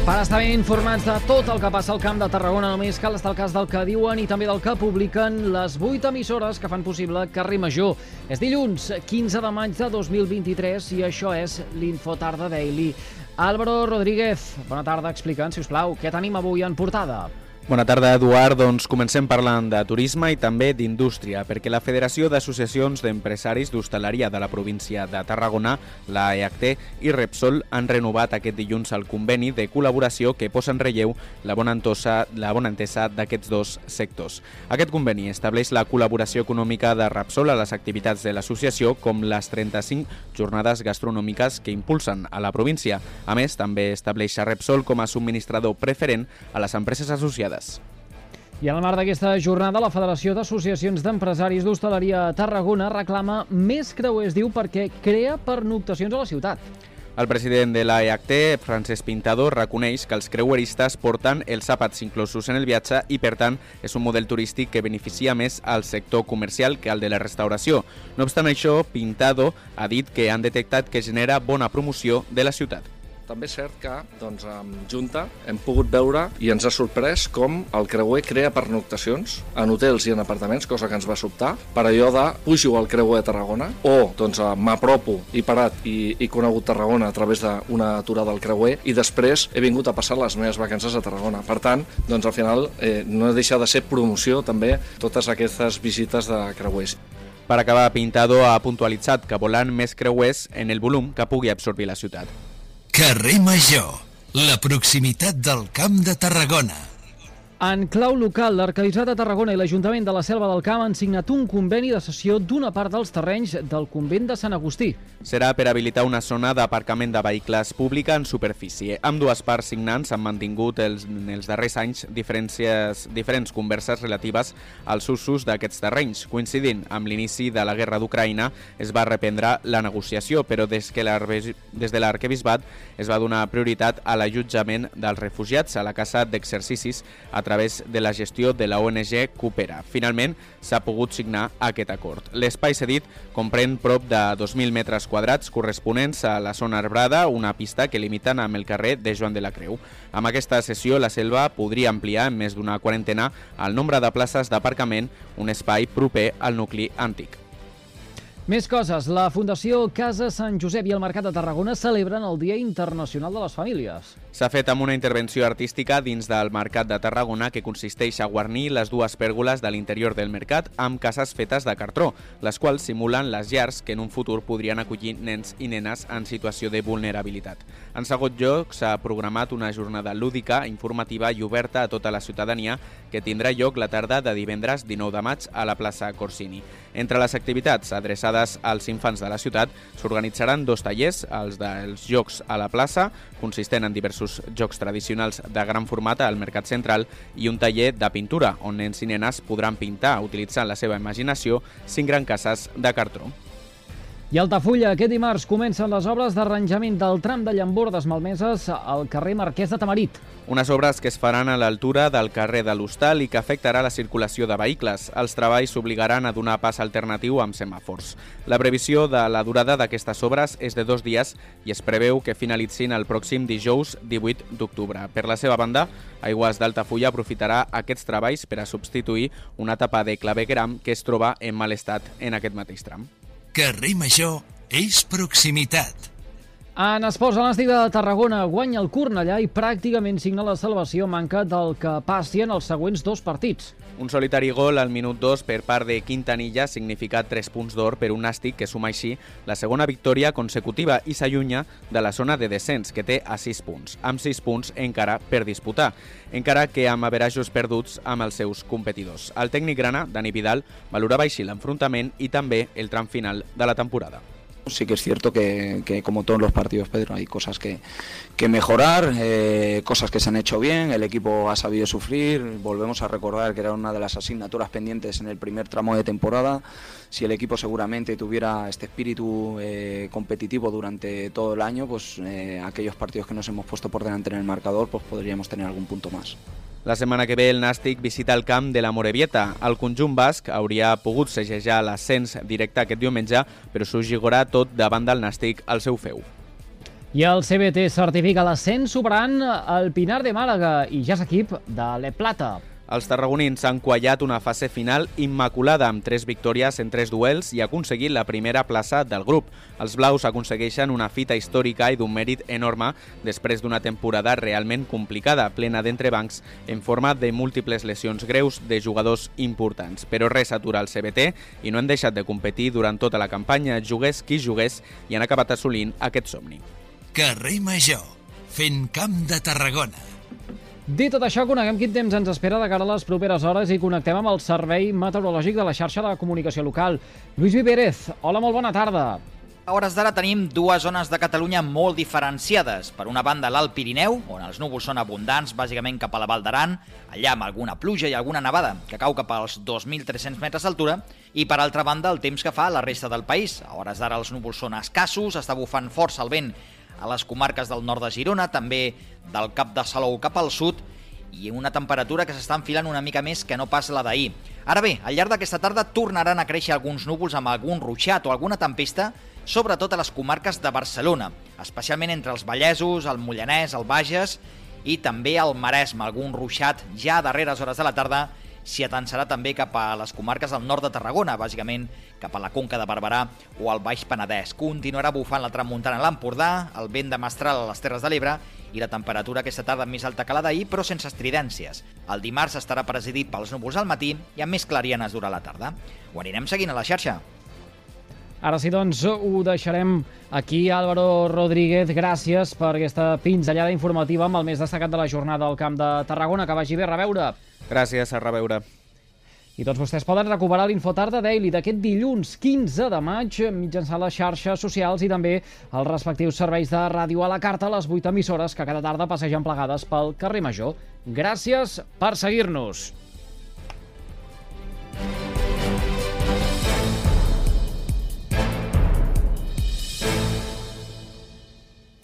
Per estar ben informats de tot el que passa al Camp de Tarragona només cal estar al cas del que diuen i també del que publiquen les 8 emissores que fan possible Carrer Major. És dilluns, 15 de maig de 2023 i això és l'Infotarda Daily. Álvaro Rodríguez, bona tarda, explica'ns, si us plau, què tenim avui en portada? Bona tarda, Eduard. Doncs comencem parlant de turisme i també d'indústria, perquè la Federació d'Associacions d'Empresaris d'Hostaleria de la província de Tarragona, la EACT i Repsol han renovat aquest dilluns el conveni de col·laboració que posa en relleu la bona, entosa, la bona entesa d'aquests dos sectors. Aquest conveni estableix la col·laboració econòmica de Repsol a les activitats de l'associació, com les 35 jornades gastronòmiques que impulsen a la província. A més, també estableix a Repsol com a subministrador preferent a les empreses associades. I en el marc d'aquesta jornada, la Federació d'Associacions d'Empresaris d'Hostaleria a Tarragona reclama més creuers, diu, perquè crea pernoctacions a la ciutat. El president de la EACT, Francesc Pintado, reconeix que els creueristes porten els àpats inclosos en el viatge i, per tant, és un model turístic que beneficia més al sector comercial que al de la restauració. No obstant això, Pintado ha dit que han detectat que genera bona promoció de la ciutat. També és cert que doncs, amb Junta hem pogut veure i ens ha sorprès com el creuer crea pernoctacions en hotels i en apartaments, cosa que ens va sobtar, per allò de pujo al creuer a Tarragona o doncs, m'apropo i parat i, i conegut Tarragona a través d'una aturada al creuer i després he vingut a passar les meves vacances a Tarragona. Per tant, doncs, al final eh, no deixa de ser promoció també totes aquestes visites de creuers. Per acabar, Pintado ha puntualitzat que volen més creuers en el volum que pugui absorbir la ciutat. Carrer Major, la proximitat del Camp de Tarragona. En clau local, l'Arquebisbat de Tarragona i l'Ajuntament de la Selva del Camp han signat un conveni de cessió d'una part dels terrenys del convent de Sant Agustí. Serà per habilitar una zona d'aparcament de vehicles pública en superfície. Amb dues parts signants han mantingut els, en els darrers anys diferents converses relatives als usos d'aquests terrenys. Coincidint amb l'inici de la guerra d'Ucraïna, es va reprendre la negociació, però des, que des de l'Arquebisbat es va donar prioritat a l'allotjament dels refugiats a la Casa d'Exercicis a través de la gestió de la ONG Coopera. Finalment, s'ha pogut signar aquest acord. L'espai cedit comprèn prop de 2.000 metres quadrats corresponents a la zona arbrada, una pista que limiten amb el carrer de Joan de la Creu. Amb aquesta sessió, la selva podria ampliar en més d'una quarantena el nombre de places d'aparcament, un espai proper al nucli antic. Més coses. La Fundació Casa Sant Josep i el Mercat de Tarragona celebren el Dia Internacional de les Famílies. S'ha fet amb una intervenció artística dins del Mercat de Tarragona que consisteix a guarnir les dues pèrgoles de l'interior del mercat amb cases fetes de cartró, les quals simulen les llars que en un futur podrien acollir nens i nenes en situació de vulnerabilitat. En segon lloc, s'ha programat una jornada lúdica, informativa i oberta a tota la ciutadania que tindrà lloc la tarda de divendres 19 de maig a la plaça Corsini. Entre les activitats adreçades als infants de la ciutat s'organitzaran dos tallers, els dels jocs a la plaça, consistent en diversos jocs tradicionals de gran format al Mercat Central, i un taller de pintura, on nens i nenes podran pintar utilitzant la seva imaginació cinc gran cases de cartró. I a Altafulla, aquest dimarts comencen les obres d'arranjament del tram de Llambordes Malmeses al carrer Marquès de Tamarit. Unes obres que es faran a l'altura del carrer de l'Hostal i que afectarà la circulació de vehicles. Els treballs s'obligaran a donar pas alternatiu amb semàfors. La previsió de la durada d'aquestes obres és de dos dies i es preveu que finalitzin el pròxim dijous 18 d'octubre. Per la seva banda, Aigües d'Altafulla aprofitarà aquests treballs per a substituir una tapa de clavegueram que es troba en mal estat en aquest mateix tram. Carrer Major és proximitat. En esports, el Nàstic de Tarragona guanya el Cornellà i pràcticament signa la salvació manca del que passi en els següents dos partits. Un solitari gol al minut 2 per part de Quintanilla ha significat 3 punts d'or per un Nàstic que suma així la segona victòria consecutiva i s'allunya de la zona de descens, que té a 6 punts, amb 6 punts encara per disputar, encara que amb averajos perduts amb els seus competidors. El tècnic grana, Dani Vidal, valorava així l'enfrontament i també el tram final de la temporada. Sí que es cierto que, como todos los partidos, Pedro, hay cosas que, que mejorar, eh, cosas que se han hecho bien, el equipo ha sabido sufrir, volvemos a recordar que era una de las asignaturas pendientes en el primer tramo de temporada, si el equipo seguramente tuviera este espíritu eh, competitivo durante todo el año, pues eh, aquellos partidos que nos hemos puesto por delante en el marcador, pues podríamos tener algún punto más. La setmana que ve el Nàstic visita el camp de la Morevieta. El conjunt basc hauria pogut segellar l'ascens directe aquest diumenge, però s'ho gigorà tot davant del Nàstic al seu feu. I el CBT certifica l'ascens superant el Pinar de Màlaga i ja és equip de Le Plata. Els tarragonins han quallat una fase final immaculada amb tres victòries en tres duels i ha aconseguit la primera plaça del grup. Els blaus aconsegueixen una fita històrica i d'un mèrit enorme després d'una temporada realment complicada, plena d'entrebancs en forma de múltiples lesions greus de jugadors importants. Però res atura el CBT i no han deixat de competir durant tota la campanya, jugués qui jugués i han acabat assolint aquest somni. Carrer Major, fent camp de Tarragona. Dit tot això, coneguem quin temps ens espera de cara a les properes hores i connectem amb el Servei Meteorològic de la xarxa de comunicació local. Lluís Vivérez, hola, molt bona tarda. A hores d'ara tenim dues zones de Catalunya molt diferenciades. Per una banda, l'Alt Pirineu, on els núvols són abundants, bàsicament cap a la Val d'Aran, allà amb alguna pluja i alguna nevada, que cau cap als 2.300 metres d'altura, i per altra banda, el temps que fa la resta del país. A hores d'ara els núvols són escassos, està bufant força el vent a les comarques del nord de Girona, també del Cap de Salou cap al sud, i una temperatura que s'està enfilant una mica més que no pas la d'ahir. Ara bé, al llarg d'aquesta tarda tornaran a créixer alguns núvols amb algun ruixat o alguna tempesta, sobretot a les comarques de Barcelona, especialment entre els Vallesos, el Mollanès, el Bages i també el Maresme, algun ruixat ja a darreres hores de la tarda s'hi atensarà també cap a les comarques del nord de Tarragona, bàsicament cap a la Conca de Barberà o al Baix Penedès. Continuarà bufant la tramuntana a l'Empordà, el vent de mestral a les Terres de l'Ebre i la temperatura aquesta tarda més alta que la d'ahir, però sense estridències. El dimarts estarà presidit pels núvols al matí i amb més clarianes durant la tarda. Ho anirem seguint a la xarxa. Ara sí, doncs, ho deixarem aquí. Álvaro Rodríguez, gràcies per aquesta pinzellada informativa amb el més destacat de la jornada al Camp de Tarragona. Que vagi bé, a reveure. Gràcies, a reveure. I tots vostès poden recuperar l'Infotarda Daily d'aquest dilluns 15 de maig mitjançant les xarxes socials i també els respectius serveis de ràdio a la carta a les 8 emissores que cada tarda passegen plegades pel carrer Major. Gràcies per seguir-nos.